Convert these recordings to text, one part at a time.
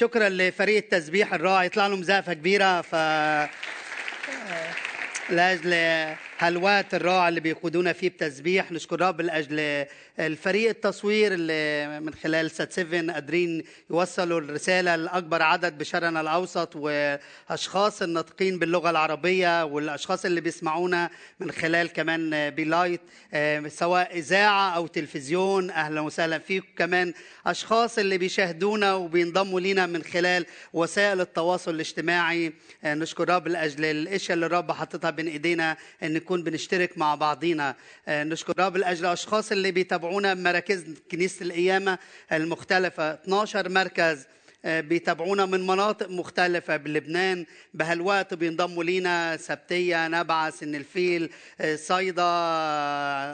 شكرا لفريق التسبيح الرائع. يطلع لهم زقفه كبيرة ف لاجل هالوقت الرائع اللي بيقودونا فيه بتسبيح. نشكر رب لأجل الفريق التصوير اللي من خلال سات 7 قادرين يوصلوا الرسالة لأكبر عدد بشرقنا الأوسط وأشخاص الناطقين باللغة العربية والأشخاص اللي بيسمعونا من خلال كمان بلايت سواء إذاعة أو تلفزيون. أهلا وسهلا فيكم كمان أشخاص اللي بيشاهدونا وبينضموا لينا من خلال وسائل التواصل الاجتماعي. نشكر رب لأجل الإشياء اللي الرب حاططها بين إيدينا إن نكون بنشترك مع بعضينا. نشكر رب لاجل الأشخاص اللي بيتابعونا بمراكز كنيسة القيامة المختلفة. 12 مركز. بيتابعونا من مناطق مختلفة بلبنان بهالوقت بينضموا لينا سبتية نبعة سن الفيل صيدا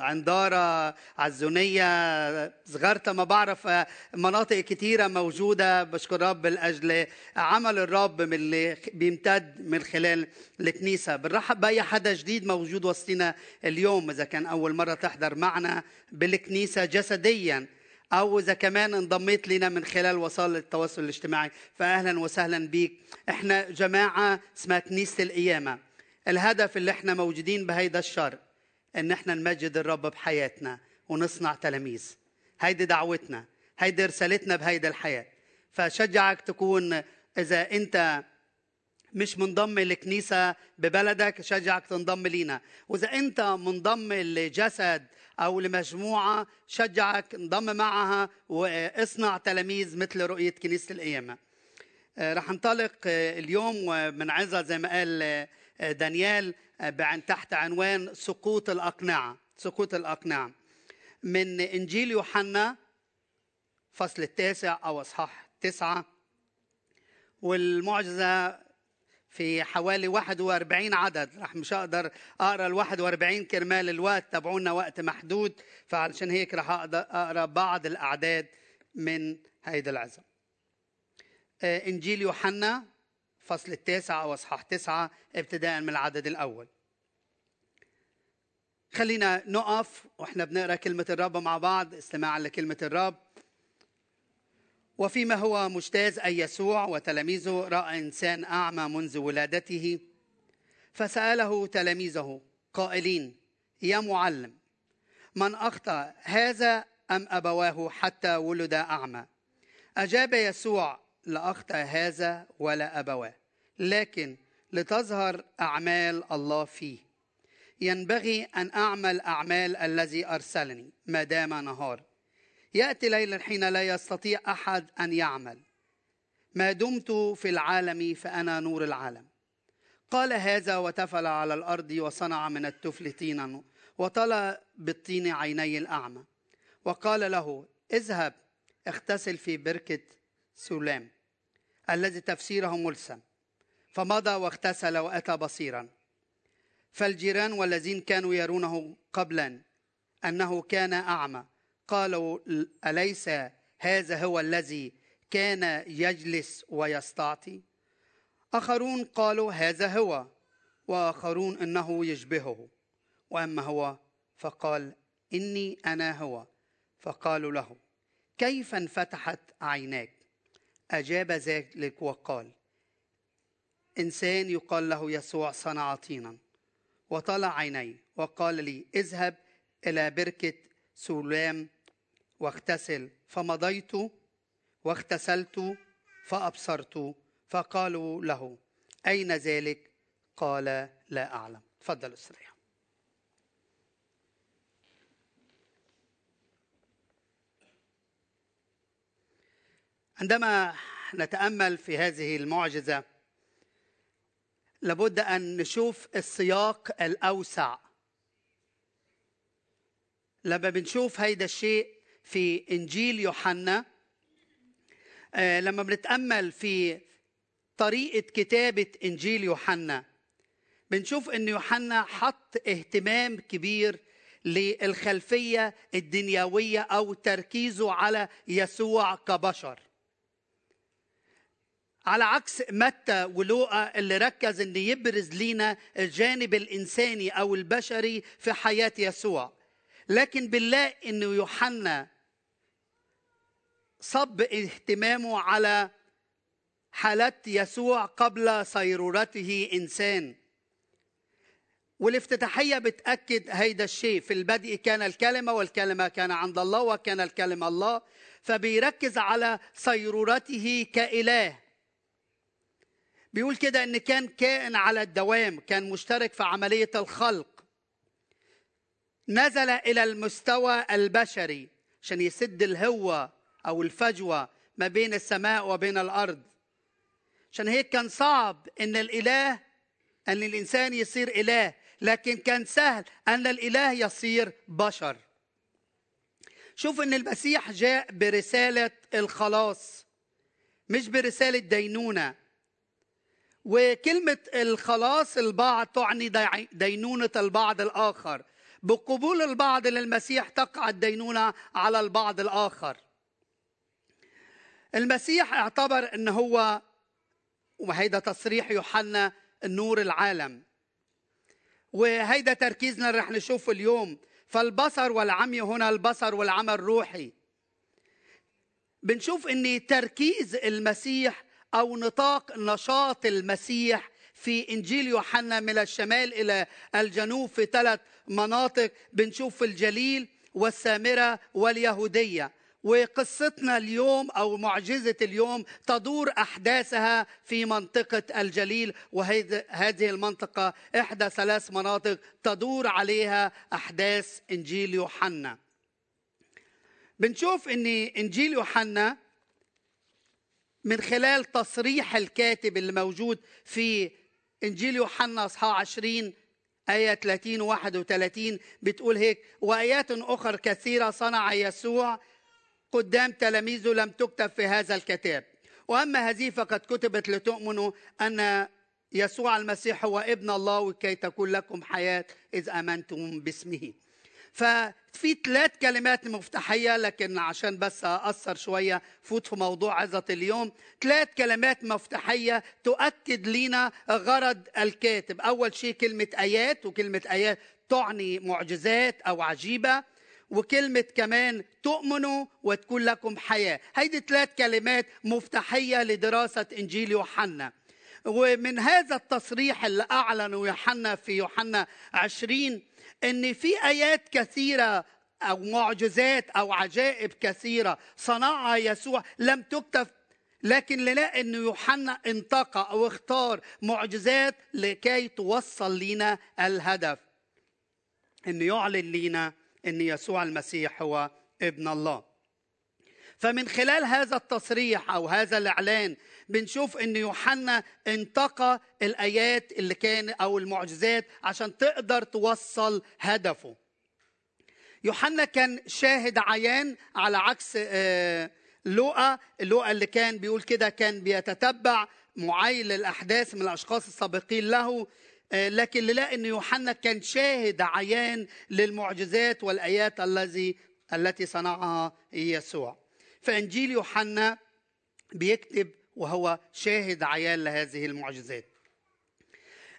عندارة عزونية صغرتها ما بعرف مناطق كتيرة موجودة بشكر رب لأجل عمل الرب من اللي بيمتد من خلال الكنيسة. بنرحب بأي حدا جديد موجود وسطنا اليوم إذا كان أول مرة تحضر معنا بالكنيسة جسدياً. أو إذا كمان انضميت لنا من خلال وسائل التواصل الاجتماعي. فاهلا وسهلا بيك. إحنا جماعة اسمها كنيسة القيامة. الهدف اللي إحنا موجودين بهيدا الشر إن إحنا نمجد الرب بحياتنا ونصنع تلاميذ. هيدي دعوتنا. هيدي رسالتنا بهيدا الحياة. فشجعك تكون إذا أنت مش منضم لكنيسة ببلدك شجعك تنضم لينا. وإذا أنت منضم لجسد أو لمجموعة شجعك انضم معها واصنع تلاميذ مثل رؤية كنيسة القيامة. رح ننطلق اليوم ومنعزها زي ما قال دانيال تحت عنوان سقوط الأقنعة. سقوط الأقنعة. من إنجيل يوحنا فصل التاسع أو أصحاح تسعة والمعجزة في حوالي 41 عدد رح مش أقدر أقرأ ال 41 كرمال الوقت تبعونا وقت محدود فعلشان هيك رح أقرأ بعض الأعداد من هيدا العزم. إنجيل يوحنا فصل التاسع أو أصحاح تسعة ابتداء من العدد الأول. خلينا نقف وإحنا بنقرأ كلمة الرب مع بعض استماعا لكلمة الرب. وفيما هو مجتاز أي يسوع وتلاميذه رأى إنسان أعمى منذ ولادته فسأله تلاميذه قائلين يا معلم من أخطأ هذا أم أبواه حتى ولد أعمى؟ أجاب يسوع لا أخطأ هذا ولا أبواه لكن لتظهر أعمال الله فيه. ينبغي أن أعمل أعمال الذي أرسلني ما دام نهار. يأتي ليلا حين لا يستطيع أحد أن يعمل. ما دمت في العالم فأنا نور العالم. قال هذا وتفل على الأرض وصنع من التفل طينا وطلى بالطين عيني الأعمى. وقال له اذهب اغتسل في بركة سلام الذي تفسيره ملسم. فمضى واغتسل وأتى بصيرا. فالجيران والذين كانوا يرونه قبلا أنه كان أعمى قالوا أليس هذا هو الذي كان يجلس ويستعطي؟ آخرون قالوا هذا هو وآخرون إنه يشبهه. وأما هو فقال إني أنا هو فقالوا له كيف انفتحت عيناك؟ أجاب ذلك وقال إنسان يقال له يسوع صنع طينا. وطلع عيني وقال لي اذهب إلى بركة سلام واغتسل. فمضيت واغتسلت فأبصرت فقالوا له أين ذلك؟ قال لا أعلم. تفضل استريح عندما نتأمل في هذه المعجزة لابد أن نشوف السياق الأوسع. لما بنشوف هيدا الشيء في إنجيل يوحنا لما بنتأمل في طريقة كتابة إنجيل يوحنا بنشوف إن يوحنا حط اهتمام كبير للخلفية الدنيوية أو تركيزه على يسوع كبشر. على عكس متى ولوقا اللي ركز إن يبرز لينا الجانب الإنساني أو البشري في حياة يسوع. لكن بنلاقي إنه يوحنا صب اهتمامه على حالة يسوع قبل صيرورته إنسان. والافتتاحية بتأكد هيدا الشيء. في البدء كان الكلمة والكلمة كان عند الله وكان الكلمة الله فبيركز على صيرورته كإله. بيقول كده إن كان كائن على الدوام كان مشترك في عملية الخلق. نزل إلى المستوى البشري عشان يسد الهوة أو الفجوة ما بين السماء وبين الأرض. عشان هيك كان صعب إن الإله إن الإنسان يصير إله لكن كان سهل أن الإله يصير بشر. شوف إن المسيح جاء برسالة الخلاص مش برسالة دينونة. وكلمة الخلاص البعض تعني دينونة البعض الآخر. بقبول البعض للمسيح تقع الدينونة على البعض الآخر. المسيح اعتبر إن هو وهيدا تصريح يوحنا النور العالم. وهيدا تركيزنا رح نشوفه اليوم. فالبصر والعمي هنا البصر والعمى الروحي. بنشوف إن تركيز المسيح أو نطاق نشاط المسيح في إنجيل يوحنا من الشمال إلى الجنوب في ثلاث مناطق. بنشوف الجليل والسامرة واليهودية. وقصتنا اليوم أو معجزة اليوم تدور أحداثها في منطقة الجليل وهذه المنطقة إحدى ثلاث مناطق تدور عليها أحداث إنجيل يوحنا. بنشوف إن إنجيل يوحنا من خلال تصريح الكاتب اللي موجود في إنجيل يوحنا أصحاح 20 آية 30 و 31 بتقول هيك وآيات أخرى كثيرة صنع يسوع قدام تلاميذه لم تكتب في هذا الكتاب. وأما هذه فقد كتبت لتؤمنوا أن يسوع المسيح هو ابن الله وكي تكون لكم حياة إذ آمنتم باسمه. ففي ثلاث كلمات مفتاحية لكن عشان بس أقصر شوية فوت في موضوع عظة اليوم. ثلاث كلمات مفتاحية تؤكد لنا غرض الكاتب. أول شيء كلمة آيات وكلمة آيات تعني معجزات أو عجيبة. وكلمة كمان تؤمنوا وتكون لكم حياة. هيدي ثلاث كلمات مفتاحية لدراسة إنجيل يوحنا. ومن هذا التصريح اللي أعلنه يوحنا في يوحنا عشرين أن في آيات كثيرة أو معجزات أو عجائب كثيرة صنعها يسوع لم تكتب لكن نلاقي أن يوحنا انتقى أو اختار معجزات لكي توصل لنا الهدف. أنه يعلن لنا إن يسوع المسيح هو ابن الله. فمن خلال هذا التصريح أو هذا الإعلان بنشوف إن يوحنا انتقى الآيات اللي كان أو المعجزات عشان تقدر توصل هدفه. يوحنا كان شاهد عيان على عكس آه، لوقا. لوقا اللي كان بيقول كده كان بيتتبع معايل الأحداث من الأشخاص السابقين له. لكن نلاقي إن يوحنا كان شاهد عيان للمعجزات والآيات الذي التي صنعها يسوع. فإنجيل يوحنا بيكتب وهو شاهد عيان لهذه المعجزات.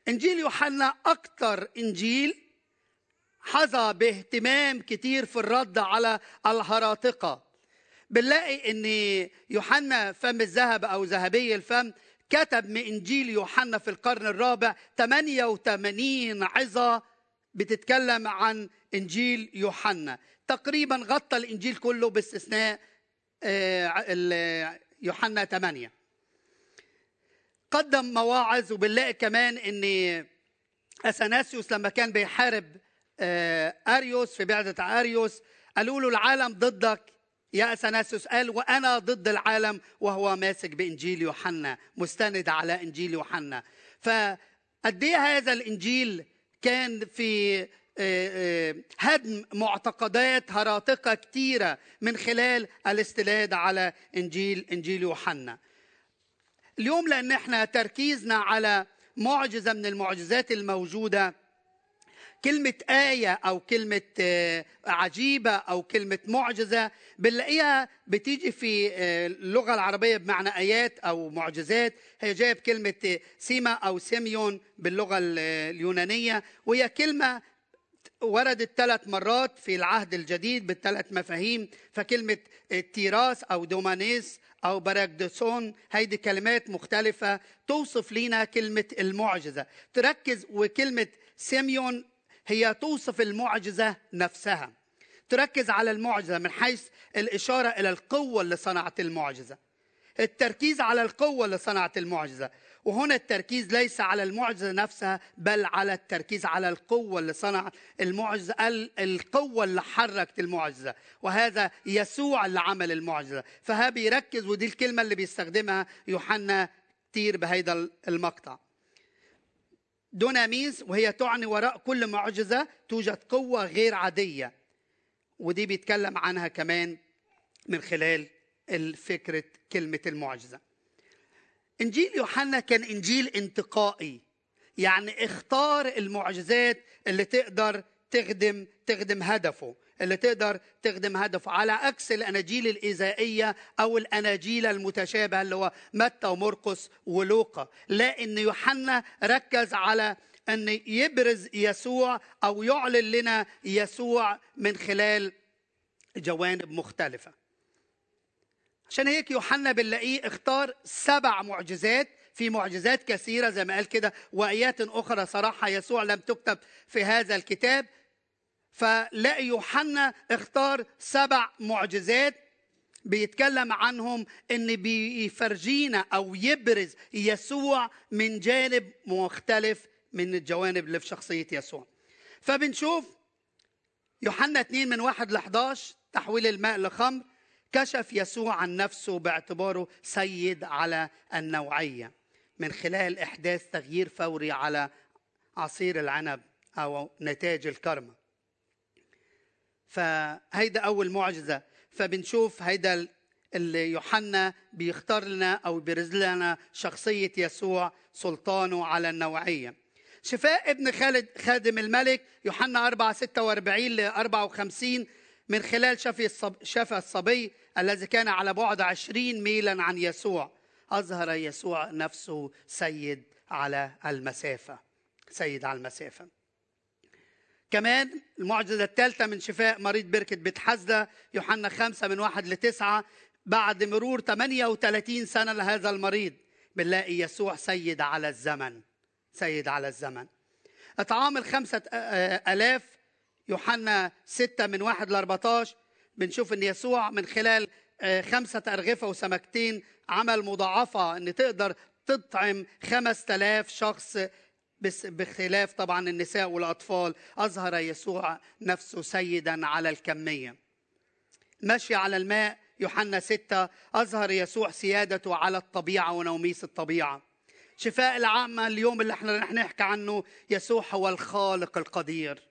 إنجيل يوحنا أكثر إنجيل حظى باهتمام كتير في الرد على الهراطقه بنلاقي إن يوحنا فم الذهب أو ذهبي الفم كتب من إنجيل يوحنا في القرن الرابع 88 عظة بتتكلم عن إنجيل يوحنا. تقريبا غطى الإنجيل كله باستثناء آه، يوحنا 8 قدم مواعظ وبنلاقي كمان إن أثناسيوس لما كان بيحارب آه، أريوس في بعده أريوس قالوا له العالم ضدك يا اثناسيوس قال وأنا ضد العالم وهو ماسك بإنجيل يوحنا مستند على إنجيل يوحنا. فقد إيه هذا الإنجيل كان في آه، آه، هدم معتقدات هراطقه كثيره من خلال الاستناد على إنجيل إنجيل يوحنا. اليوم لأن إحنا تركيزنا على معجزة من المعجزات الموجودة كلمة آية أو كلمة آه، عجيبة أو كلمة معجزة بنلاقيها بتيجي في آه، اللغة العربية بمعنى آيات أو معجزات. هي جاية بكلمة σῆμα أو σημεῖον باللغة اليونانية وهي كلمة وردت ثلاث مرات في العهد الجديد بالثلاث مفاهيم فكلمة τέρας أو δύναμις أو παράδοξον هيدي كلمات مختلفة توصف لنا كلمة المعجزة. تركز وكلمة σημεῖον هي توصف المعجزة نفسها. تركز على المعجزة من حيث الإشارة إلى القوة اللي صنعت المعجزة. التركيز على القوة اللي صنعت المعجزة. وهنا التركيز ليس على المعجزة نفسها بل على التركيز على القوة اللي صنعت المعجزة القوة اللي حركت المعجزة. وهذا يسوع اللي عمل المعجزة. فها بيركز ودي الكلمة اللي بيستخدمها يوحنا كتير بهيدا المقطع. دوناميز وهي تعني وراء كل معجزة توجد قوة غير عادية. ودي بيتكلم عنها كمان من خلال فكرة كلمة المعجزة. إنجيل يوحنا كان إنجيل انتقائي يعني اختار المعجزات اللي تقدر تخدم تخدم هدفه. اللي تقدر تخدم هدفه على عكس الأناجيل الايذائيه أو الأناجيل المتشابهة اللي هو متى ومرقس ولوقا. لا إن يوحنا ركز على إن يبرز يسوع أو يعلن لنا يسوع من خلال جوانب مختلفة. عشان هيك يوحنا بنلاقيه اختار سبع معجزات. في معجزات كثيرة زي ما قال كده وآيات أخرى صراحة يسوع لم تكتب في هذا الكتاب. فلاقي يوحنا اختار سبع معجزات بيتكلم عنهم إن بيفرجينا أو يبرز يسوع من جانب مختلف من الجوانب اللي في شخصية يسوع. فبنشوف يوحنا 2 من 1 ل 11 تحويل الماء لخمر كشف يسوع عن نفسه باعتباره سيد على النوعية من خلال إحداث تغيير فوري على عصير العنب أو نتاج الكرمة. فهيدا أول معجزة. فبنشوف هيدا اللي يوحنا بيختار لنا أو بيرز لنا شخصية يسوع سلطانه على النوعية. شفاء ابن خالد خادم الملك يوحنا 4 46 ل 54 من خلال شفي. شفى الصبي الذي كان على بعد عشرين ميلا عن يسوع. أظهر يسوع نفسه سيد على المسافة سيد على المسافة. كمان المعجزة الثالثة من شفاء مريض بركة بيت حزدة يوحنا خمسة من واحد لتسعة بعد مرور 38 سنة لهذا المريض بنلاقي يسوع سيد على الزمن سيد على الزمن. إطعام الخمسة ألاف يوحنا 6 من 1 ل 14 بنشوف إن يسوع من خلال آه، خمسة أرغفة وسمكتين عمل مضاعفة إن تقدر تطعم 5000 شخص بس بخلاف طبعا النساء والأطفال أظهر يسوع نفسه سيدا على الكمية. مشي على الماء يوحنا ستة أظهر يسوع سيادته على الطبيعة ونوميس الطبيعة. شفاء العامة اليوم اللي إحنا رح نحكي عنه يسوع هو الخالق القدير.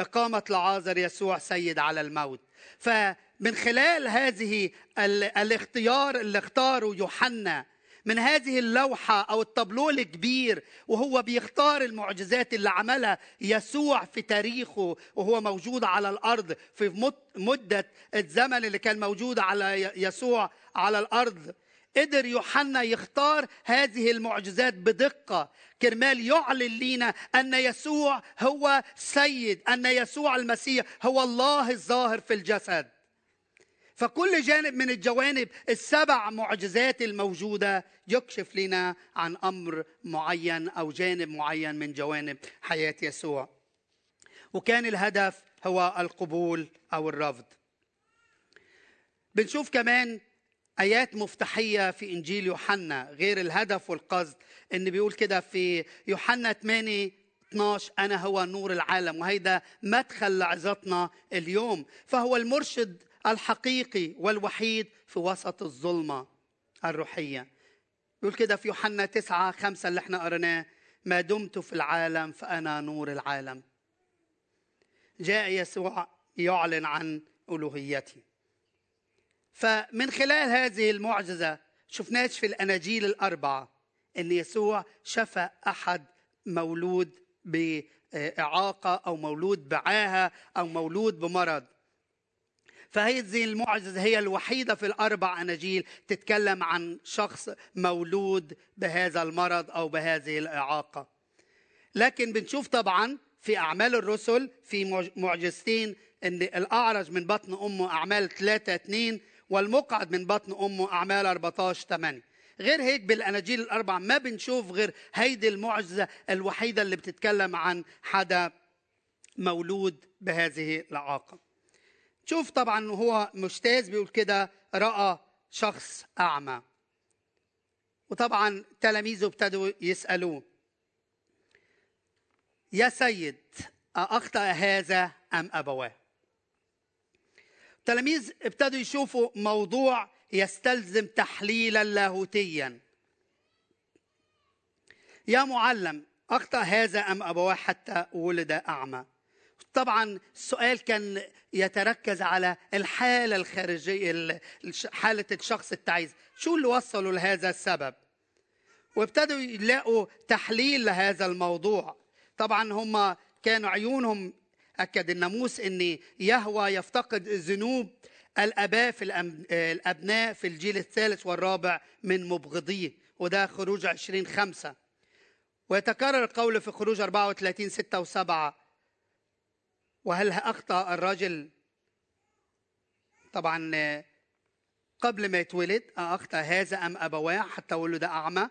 إقامة لعازر يسوع سيد على الموت. فمن خلال هذه الاختيار اللي اختاره يوحنا من هذه اللوحة أو الطابلو الكبير وهو بيختار المعجزات اللي عملها يسوع في تاريخه وهو موجود على الأرض في مدة الزمن اللي كان موجود على يسوع على الأرض. قدر يوحنا يختار هذه المعجزات بدقة. كرمال يعلن لنا أن يسوع هو سيد أن يسوع المسيح هو الله الظاهر في الجسد. فكل جانب من الجوانب السبع معجزات الموجودة يكشف لنا عن أمر معين أو جانب معين من جوانب حياة يسوع. وكان الهدف هو القبول أو الرفض. بنشوف كمان آيات مفتاحية في إنجيل يوحنا غير الهدف والقصد إن بيقول كده في يوحنا 8 12 أنا هو نور العالم وهيدا مدخل لعظتنا اليوم. فهو المرشد الحقيقي والوحيد في وسط الظلمة الروحية. بيقول كده في يوحنا 9 5 اللي إحنا قريناه ما دمت في العالم فأنا نور العالم. جاء يسوع يعلن عن ألوهيته. فمن خلال هذه المعجزة شفناش في الأناجيل الأربعة أن يسوع شفى أحد مولود بإعاقة أو مولود بعاهة أو مولود بمرض. فهذه المعجزة هي الوحيدة في الأربع أناجيل تتكلم عن شخص مولود بهذا المرض أو بهذه الإعاقة. لكن بنشوف طبعا في أعمال الرسل في معجزتين أن الأعرج من بطن أمه أعمال ثلاثة اثنين والمقعد من بطن أمه أعمال 14 8 غير هيك بالأناجيل الأربع ما بنشوف غير هيدي المعجزة الوحيدة اللي بتتكلم عن حدا مولود بهذه الإعاقة. شوف طبعا هو مجتاز بيقول كده رأى شخص أعمى. وطبعا تلاميذه ابتدوا يسألوه يا سيد أخطأ هذا أم أبواه؟ التلاميذ ابتدوا يشوفوا موضوع يستلزم تحليلا لاهوتيا. يا معلم أخطأ هذا أم أبواه حتى ولد أعمى؟ طبعا السؤال كان يتركز على الحالة الخارجية حالة الشخص التعيس. شو اللي وصلوا لهذا السبب؟ وابتدوا يلاقوا تحليل لهذا الموضوع. طبعا هم كانوا عيونهم أكد الناموس أن يهوى يفتقد ذنوب الآباء في الأبناء في الجيل الثالث والرابع من مبغضيه وده خروج 20 خمسة. ويتكرر القول في خروج 34 6 و7 وهل أخطأ الرجل طبعا قبل ما يتولد أخطأ هذا أم أبواه؟ حتى ولد أعمى.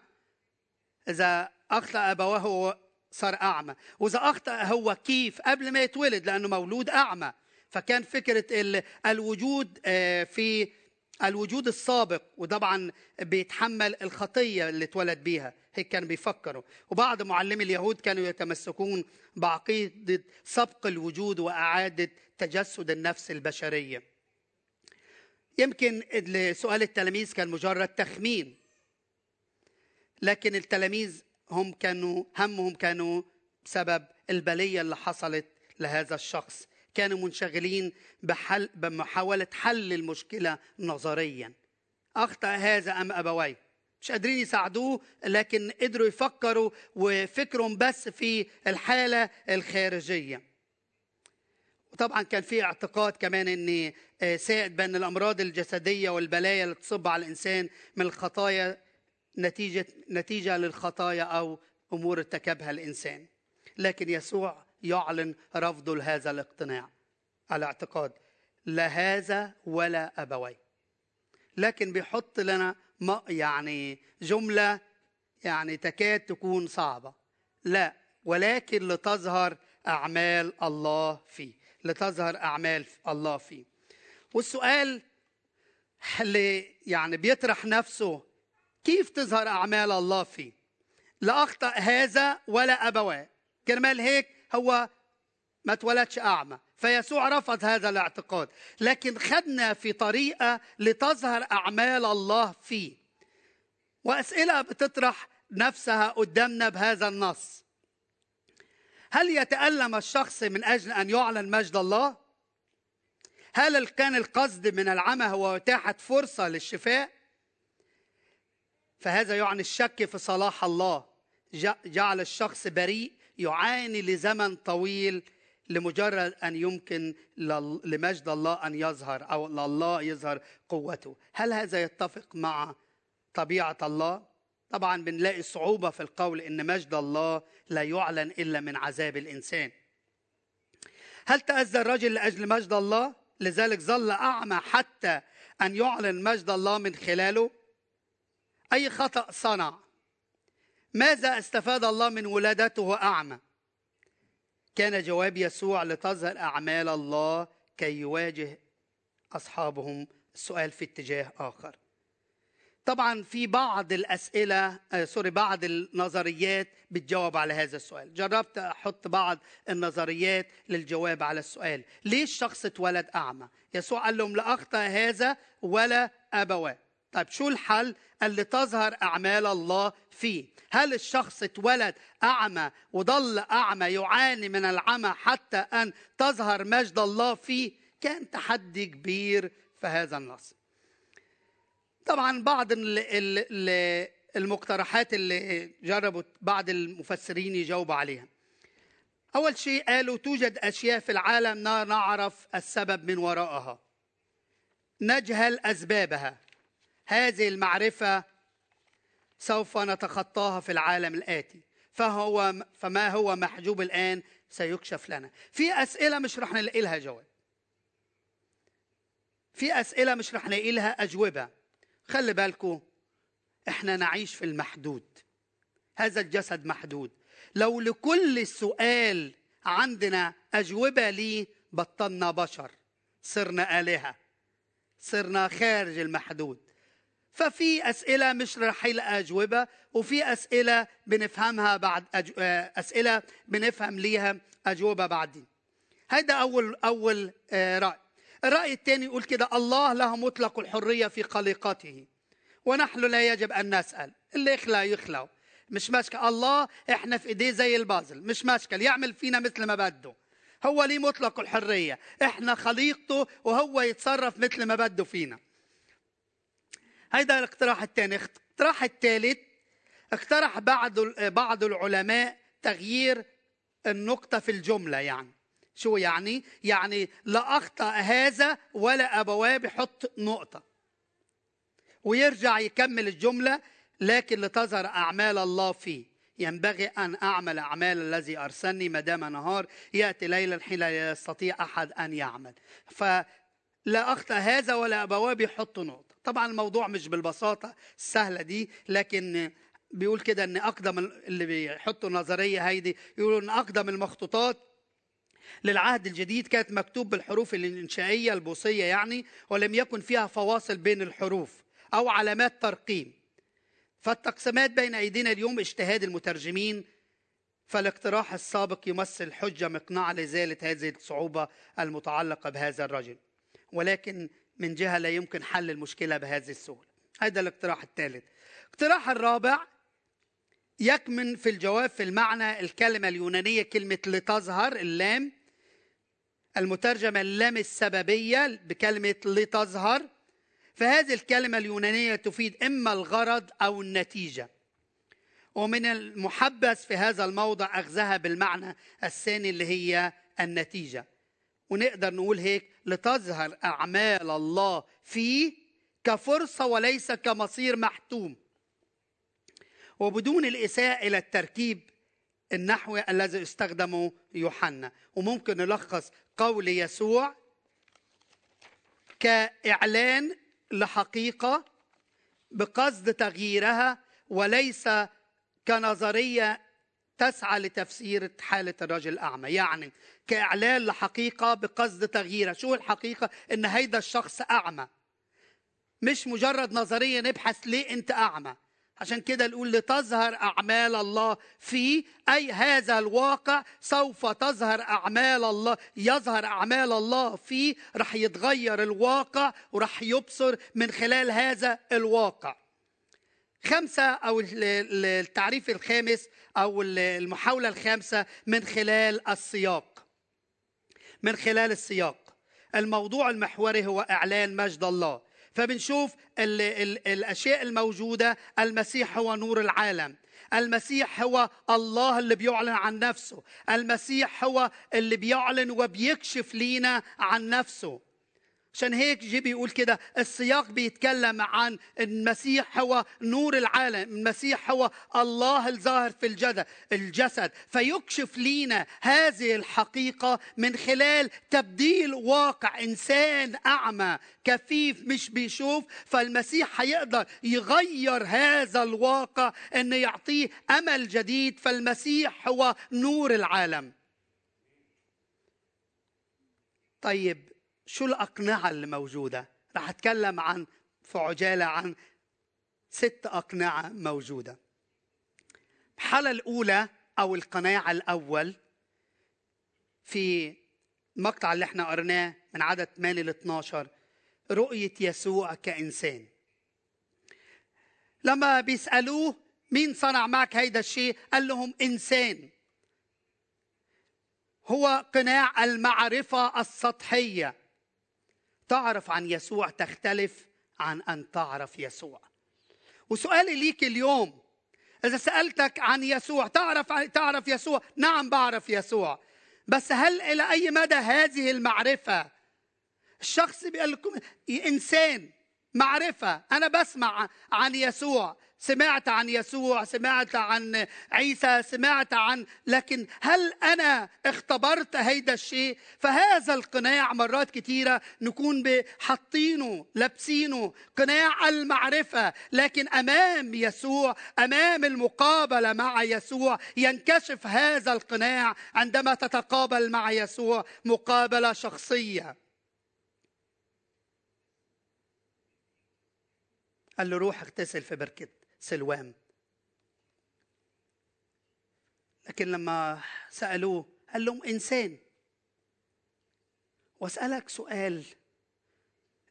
إذا أخطأ أبواه صار أعمى. وإذا أخطأ هو كيف؟ قبل ما يتولد لأنه مولود أعمى. فكان فكرة الوجود آه، في الوجود السابق وطبعا بيتحمل الخطية اللي اتولد بيها. هيك كانوا بيفكروا. وبعض معلمي اليهود كانوا يتمسكون بعقيدة سبق الوجود وإعادة تجسد النفس البشرية. يمكن سؤال التلاميذ كان مجرد تخمين لكن التلاميذ هم كانوا همهم كانوا بسبب البلية اللي حصلت لهذا الشخص. كانوا منشغلين بحل بمحاولة حل المشكلة نظريا. أخطأ هذا أم أبويه؟ مش قادرين يساعدوه لكن قدروا يفكروا وفكرهم بس في الحالة الخارجية. وطبعا كان في اعتقاد كمان إن آه، سائد بأن الأمراض الجسدية والبلايا اللي تصب على الإنسان من الخطايا نتيجه نتيجة للخطايا أو أمور ارتكبها الإنسان. لكن يسوع يعلن رفضه لهذا الاقتناع. الاعتقاد لا هذا ولا أبوي. لكن بيحط لنا يعني جملة يعني تكاد تكون صعبة. لا ولكن لتظهر أعمال الله فيه. لتظهر أعمال الله فيه. والسؤال اللي يعني بيطرح نفسه كيف تظهر أعمال الله فيه؟ لا أخطأ هذا ولا ابواه كرمال هيك هو ما اتولدش أعمى. فيسوع رفض هذا الاعتقاد. لكن خدنا في طريقة لتظهر أعمال الله فيه. وأسئلة بتطرح نفسها قدامنا بهذا النص. هل يتألم الشخص من أجل أن يعلن مجد الله؟ هل كان القصد من العمى هو إتاحة فرصة للشفاء؟ فهذا يعني الشك في صلاح الله. جعل الشخص بريء يعاني لزمن طويل لمجرد أن يمكن لمجد الله أن يظهر أو لله يظهر قوته. هل هذا يتفق مع طبيعة الله؟ طبعا بنلاقي صعوبة في القول إن مجد الله لا يعلن إلا من عذاب الإنسان. هل تأذى الرجل لأجل مجد الله؟ لذلك ظل أعمى حتى أن يعلن مجد الله من خلاله؟ أي خطأ صنع؟ ماذا استفاد الله من ولادته أعمى كان جواب يسوع لتظهر أعمال الله كي يواجه أصحابهم السؤال في اتجاه آخر. طبعا في بعض الأسئلة آه سوري بعض النظريات بتجاوب على هذا السؤال. جربت أحط بعض النظريات للجواب على السؤال. ليش شخص اتولد أعمى؟ يسوع قال لهم لا أخطأ هذا ولا أبواه. طيب شو الحل اللي تظهر أعمال الله فيه؟ هل الشخص اتولد أعمى وظل أعمى يعاني من العمى حتى أن تظهر مجد الله فيه؟ كان تحدي كبير في هذا النص. طبعا بعض المقترحات اللي جربوا بعض المفسرين يجاوبوا عليها. أول شيء قالوا توجد أشياء في العالم لا نعرف السبب من وراءها. نجهل أسبابها. هذه المعرفة سوف نتخطاها في العالم الآتي. فهو فما هو محجوب الآن سيكشف لنا. في أسئلة مش رح نلاقي لها جواب. في أسئلة مش رح نلاقي لها أجوبة. خلي بالكم إحنا نعيش في المحدود. هذا الجسد محدود. لو لكل سؤال عندنا أجوبة ليه بطلنا بشر. صرنا آلهة. صرنا خارج المحدود. ففي أسئلة مش رح يلقى أجوبة وفي أسئلة بنفهمها بعد أج... أسئلة بنفهم ليها أجوبة بعدين. هذا أول أول آه، رأي. الرأي الثاني يقول كده الله له مطلق الحرية في خليقته ونحن لا يجب أن نسأل. اللي يخلى يخلى مش مشكل الله إحنا في إيديه زي البازل. مش مشكل يعمل فينا مثل ما بده. هو ليه مطلق الحرية. إحنا خليقته وهو يتصرف مثل ما بده فينا. هيدا الاقتراح الثاني. الاقتراح الثالث اقترح بعض بعض العلماء تغيير النقطة في الجملة يعني. شو يعني؟ يعني لا أخطأ هذا ولا أبواه بحط نقطة. ويرجع يكمل الجملة لكن لتظهر أعمال الله فيه. ينبغي أن أعمل أعمال الذي أرسلني ما دام نهار. يأتي ليلا حين لا يستطيع أحد أن يعمل. فلا أخطأ هذا ولا أبواه بيحطوا نقطة. طبعا الموضوع مش بالبساطة السهلة دي لكن بيقول كده إن أقدم اللي بيحطوا النظريه هيدي يقولوا إن أقدم المخطوطات للعهد الجديد كانت مكتوب بالحروف الإنشائية البوصية يعني ولم يكن فيها فواصل بين الحروف أو علامات ترقيم. فالتقسيمات بين أيدينا اليوم اجتهاد المترجمين فالاقتراح السابق يمثل حجة مقنعة لازاله هذه الصعوبة المتعلقة بهذا الرجل. ولكن من جهة لا يمكن حل المشكلة بهذه السهولة. هذا الاقتراح الثالث. الاقتراح الرابع يكمن في الجواب في المعنى الكلمة اليونانية كلمة لتظهر اللام المترجمة اللام السببية بكلمة لتظهر. فهذه الكلمة اليونانية تفيد إما الغرض أو النتيجة. ومن المحبس في هذا الموضع أخذها بالمعنى الثاني اللي هي النتيجة. ونقدر نقول هيك لتظهر أعمال الله فيه كفرصة وليس كمصير محتوم. وبدون الإساءة إلى التركيب النحوي الذي استخدمه يوحنا. وممكن نلخص قول يسوع كإعلان لحقيقة بقصد تغييرها وليس كنظرية تسعى لتفسير حالة الرجل الأعمى يعني كإعلان لحقيقة بقصد تغييرها. شو الحقيقة؟ إن هيدا الشخص أعمى. مش مجرد نظرية نبحث ليه أنت أعمى. عشان كده نقول لتظهر أعمال الله فيه أي هذا الواقع سوف تظهر أعمال الله يظهر أعمال الله فيه رح يتغير الواقع ورح يبصر من خلال هذا الواقع. خمسة أو التعريف الخامس أو المحاولة الخامسة من خلال السياق. من خلال السياق. الموضوع المحوري هو إعلان مجد الله. فبنشوف ال ال الأشياء الموجودة. المسيح هو نور العالم. المسيح هو الله اللي بيعلن عن نفسه. المسيح هو اللي بيعلن وبيكشف لينا عن نفسه. عشان هيك جي بيقول كده السياق بيتكلم عن المسيح هو نور العالم المسيح هو الله الظاهر في الجسد الجسد. فيكشف لينا هذه الحقيقة من خلال تبديل واقع إنسان أعمى كفيف مش بيشوف. فالمسيح هيقدر يغير هذا الواقع أنه يعطيه أمل جديد. فالمسيح هو نور العالم. طيب شو الأقنعة اللي موجودة؟ رح أتكلم عن في عجالة عن ست أقنعة موجودة. الحالة الأولى أو القناع الأول في المقطع اللي إحنا قرناه من عدد 8 ل 12 رؤية يسوع كإنسان. لما بيسألوه مين صنع معك هيدا الشيء؟ قال لهم إنسان. هو قناع المعرفة السطحية. تعرف عن يسوع تختلف عن أن تعرف يسوع. وسؤالي ليك اليوم إذا سألتك عن يسوع تعرف تعرف يسوع؟ نعم بعرف يسوع. بس هل إلى أي مدى هذه المعرفة؟ الشخص بيقول لكم إنسان. معرفة. أنا بسمع عن يسوع. سمعت عن يسوع سمعت عن عيسى سمعت عن لكن هل أنا اختبرت هيدا الشيء؟ فهذا القناع مرات كثيرة نكون حاطينه لابسينه. قناع المعرفة. لكن أمام يسوع أمام المقابلة مع يسوع ينكشف هذا القناع عندما تتقابل مع يسوع مقابلة شخصية. قال له روح اغتسل في بركة سلوام. لكن لما سألوه قال لهم إنسان. واسألك سؤال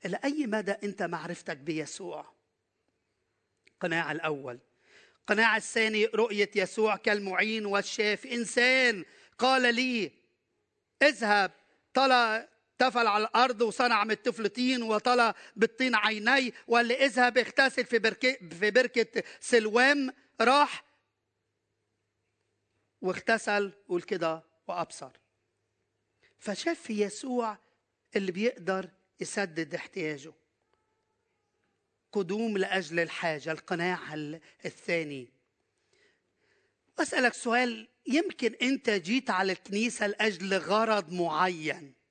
إلى أي مدى أنت معرفتك بيسوع؟ القناع الأول. القناع الثاني رؤية يسوع كالمعين والشافي إنسان قال لي اذهب طلع تفل على الأرض وصنع من الطفل طين وطلى بالطين عيني وقال لي إذهب اغتسل في بركة في بركة سلوام راح واغتسل قول كده وأبصر. فشاف في يسوع اللي بيقدر يسدد احتياجه. قدوم لأجل الحاجة القناع الثاني. أسألك سؤال يمكن أنت جيت على الكنيسة لأجل غرض معين.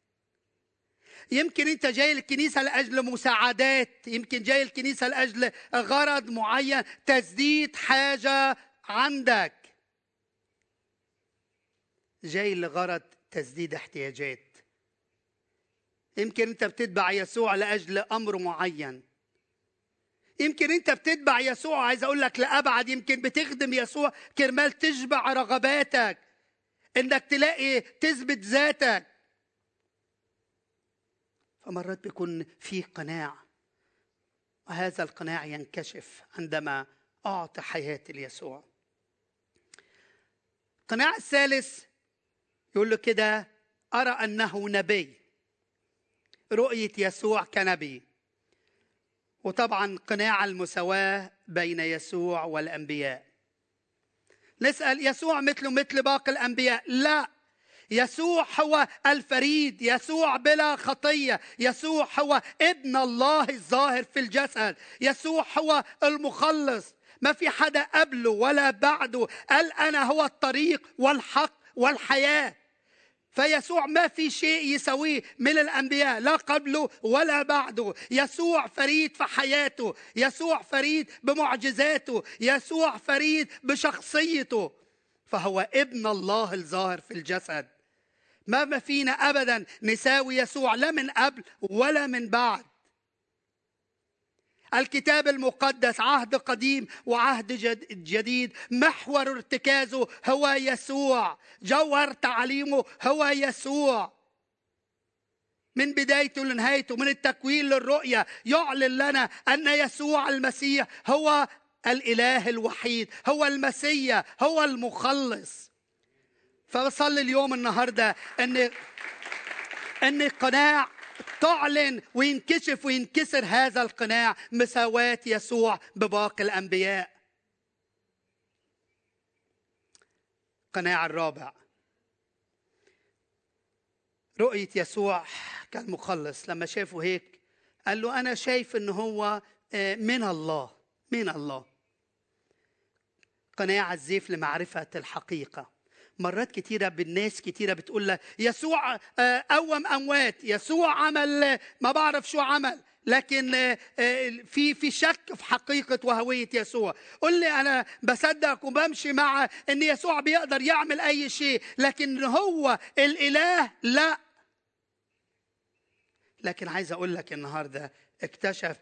يمكن انت جاي الكنيسة لأجل مساعدات يمكن جاي الكنيسة لأجل غرض معين تسديد حاجة عندك. جاي لغرض تسديد احتياجات. يمكن انت بتتبع يسوع لأجل أمر معين. يمكن انت بتتبع يسوع عايز أقول لك لأبعد يمكن بتخدم يسوع كرمال تشبع رغباتك. إنك تلاقي تثبت ذاتك. فمرات بيكون في قناع. وهذا القناع ينكشف عندما أعطي حياتي ليسوع. القناع الثالث يقول له كده أرى أنه نبي. رؤية يسوع كنبي. وطبعا قناع المساواة بين يسوع والأنبياء. نسأل يسوع مثله مثل باقي الأنبياء. لا. يسوع هو الفريد يسوع بلا خطية يسوع هو ابن الله الظاهر في الجسد يسوع هو المخلص. ما في حدا قبله ولا بعده. قال أنا هو الطريق والحق والحياة. فيسوع ما في شيء يسويه من الأنبياء لا قبله ولا بعده. يسوع فريد في حياته يسوع فريد بمعجزاته يسوع فريد بشخصيته. فهو ابن الله الظاهر في الجسد. ما فينا ابدا نساوي يسوع لا من قبل ولا من بعد. الكتاب المقدس عهد قديم وعهد جديد محور ارتكازه هو يسوع جوهر تعليمه هو يسوع. من بدايته لنهايته من التكوين للرؤية يعلن لنا أن يسوع المسيح هو الإله الوحيد هو المسيح هو المخلص. فبصلي اليوم النهارده إن إن القناع تعلن وينكشف وينكسر هذا القناع مساواة يسوع بباقي الأنبياء. القناع الرابع. رؤية يسوع كالمخلص لما شافه هيك قال له أنا شايف إن هو آه، من الله من الله. قناع الزيف لمعرفة الحقيقة. مرات كتيرة بالناس كتيرة بتقول له يسوع آه، قوم أموات يسوع عمل ما بعرف شو عمل. لكن آه، آه، في في شك في حقيقة وهوية يسوع. قل لي أنا بصدق وبمشي مع أن يسوع بيقدر يعمل أي شيء لكن هو الإله لا. لكن عايز أقول لك النهاردة اكتشف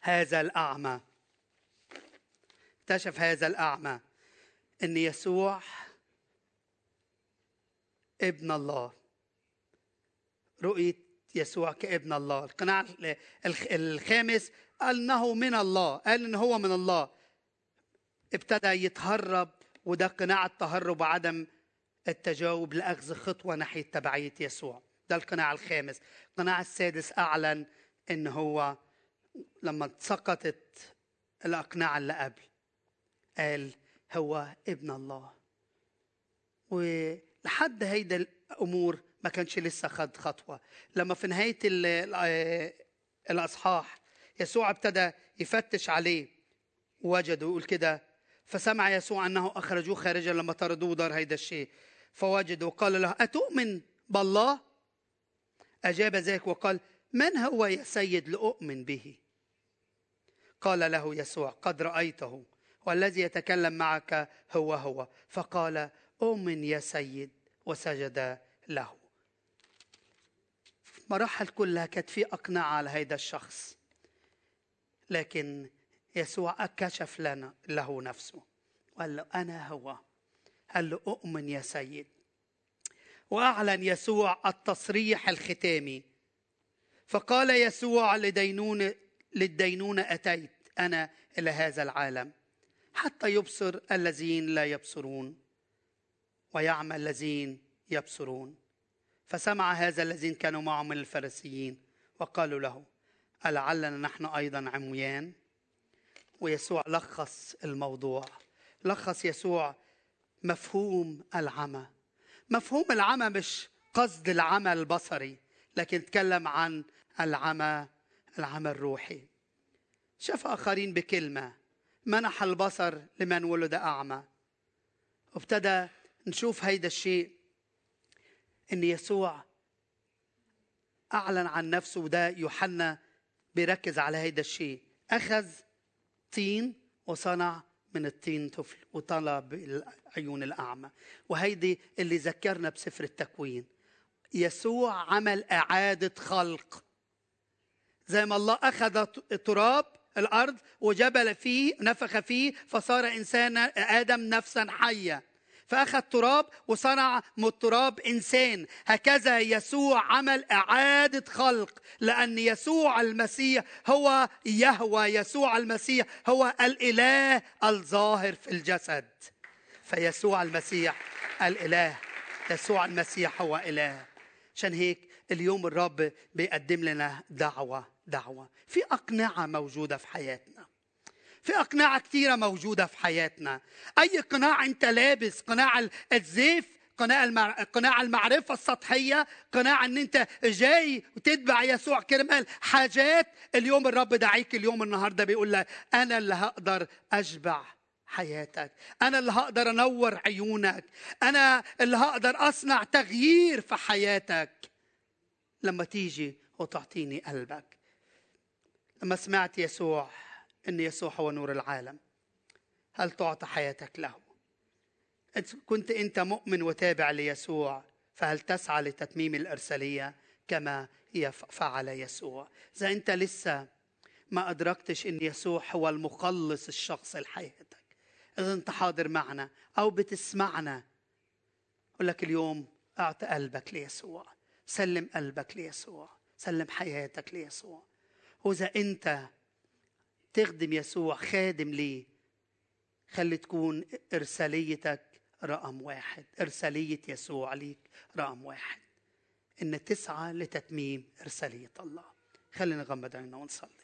هذا الأعمى. اكتشف هذا الأعمى أن يسوع ابن الله. رؤية يسوع كابن الله. القناع الخامس قال إنه من الله. قال إن هو من الله. ابتدى يتهرب وده قناع التهرب وعدم التجاوب لأخذ خطوة ناحية تبعية يسوع. ده القناع الخامس. القناع السادس أعلن إن هو لما سقطت الاقنعه اللي قبل قال هو ابن الله. و لحد هيدا الأمور ما كانش لسه خد خطوة. لما في نهاية الإصحاح يسوع ابتدى يفتش عليه وجده يقول كده فسمع يسوع أنه أخرجوه خارجا لما طردوه دار هيدا الشيء. فوجد وقال له أتؤمن بالله؟ أجاب ذاك وقال من هو يا سيد لأؤمن به؟ قال له يسوع قد رأيته والذي يتكلم معك هو هو. فقال أؤمن يا سيد وسجد له. مراحل كلها كانت في أقنعة على هذا الشخص لكن يسوع كشف لنا له نفسه. وقال له أنا هو. قال له أؤمن يا سيد. وأعلن يسوع التصريح الختامي. فقال يسوع لدينون للدينونة أتيت أنا إلى هذا العالم حتى يبصر الذين لا يبصرون. ويعمى الذين يبصرون. فسمع هذا الذين كانوا معه من الفريسيين وقالوا له ألعلنا نحن أيضا عميان؟ ويسوع لخص الموضوع. لخص يسوع مفهوم العمى. مفهوم العمى مش قصد العمى البصري لكن تكلم عن العمى العمى الروحي. شاف آخرين بكلمة منح البصر لمن ولد أعمى. وابتدى نشوف هيدا الشيء إن يسوع أعلن عن نفسه وده يوحنا بيركز على هيدا الشيء. أخذ طين وصنع من الطين طفل وطلع بالعيون الأعمى. وهيدي اللي ذكرنا بسفر التكوين. يسوع عمل إعادة خلق. زي ما الله أخذ تراب الأرض وجبل فيه نفخ فيه فصار إنسان آدم نفسا حية. فأخذ تراب وصنع من التراب إنسان. هكذا يسوع عمل إعادة خلق لأن يسوع المسيح هو يهوى يسوع المسيح هو الإله الظاهر في الجسد. فيسوع المسيح الإله يسوع المسيح هو إله. عشان هيك اليوم الرب بيقدم لنا دعوة دعوة. في أقنعة موجودة في حياتنا. في أقنعة كثيرة موجودة في حياتنا. أي قناع أنت لابس؟ قناع الزيف قناع. قناع المعرفة السطحية قناع أن أنت جاي وتتبع يسوع كرمال حاجات. اليوم الرب دعيك اليوم النهاردة بيقول لك أنا اللي هقدر أشبع حياتك. أنا اللي هقدر أنور عيونك. أنا اللي هقدر أصنع تغيير في حياتك. لما تيجي وتعطيني قلبك. لما سمعت يسوع إن يسوع هو نور العالم. هل تعطى حياتك له؟ كنت أنت مؤمن وتابع ليسوع فهل تسعى لتتميم الإرسالية كما فعل يسوع؟ إذا أنت لسه ما أدركتش إن يسوع هو المخلص الشخص لحياتك إذا أنت حاضر معنا أو بتسمعنا أقول لك اليوم اعط قلبك ليسوع سلم قلبك ليسوع سلم حياتك ليسوع. وإذا أنت تخدم يسوع خادم ليه؟ خلي تكون إرساليتك رقم واحد إرسالية يسوع ليك رقم واحد. إن تسعى لتتميم إرسالية الله. خلينا نغمض عيننا ونصلي.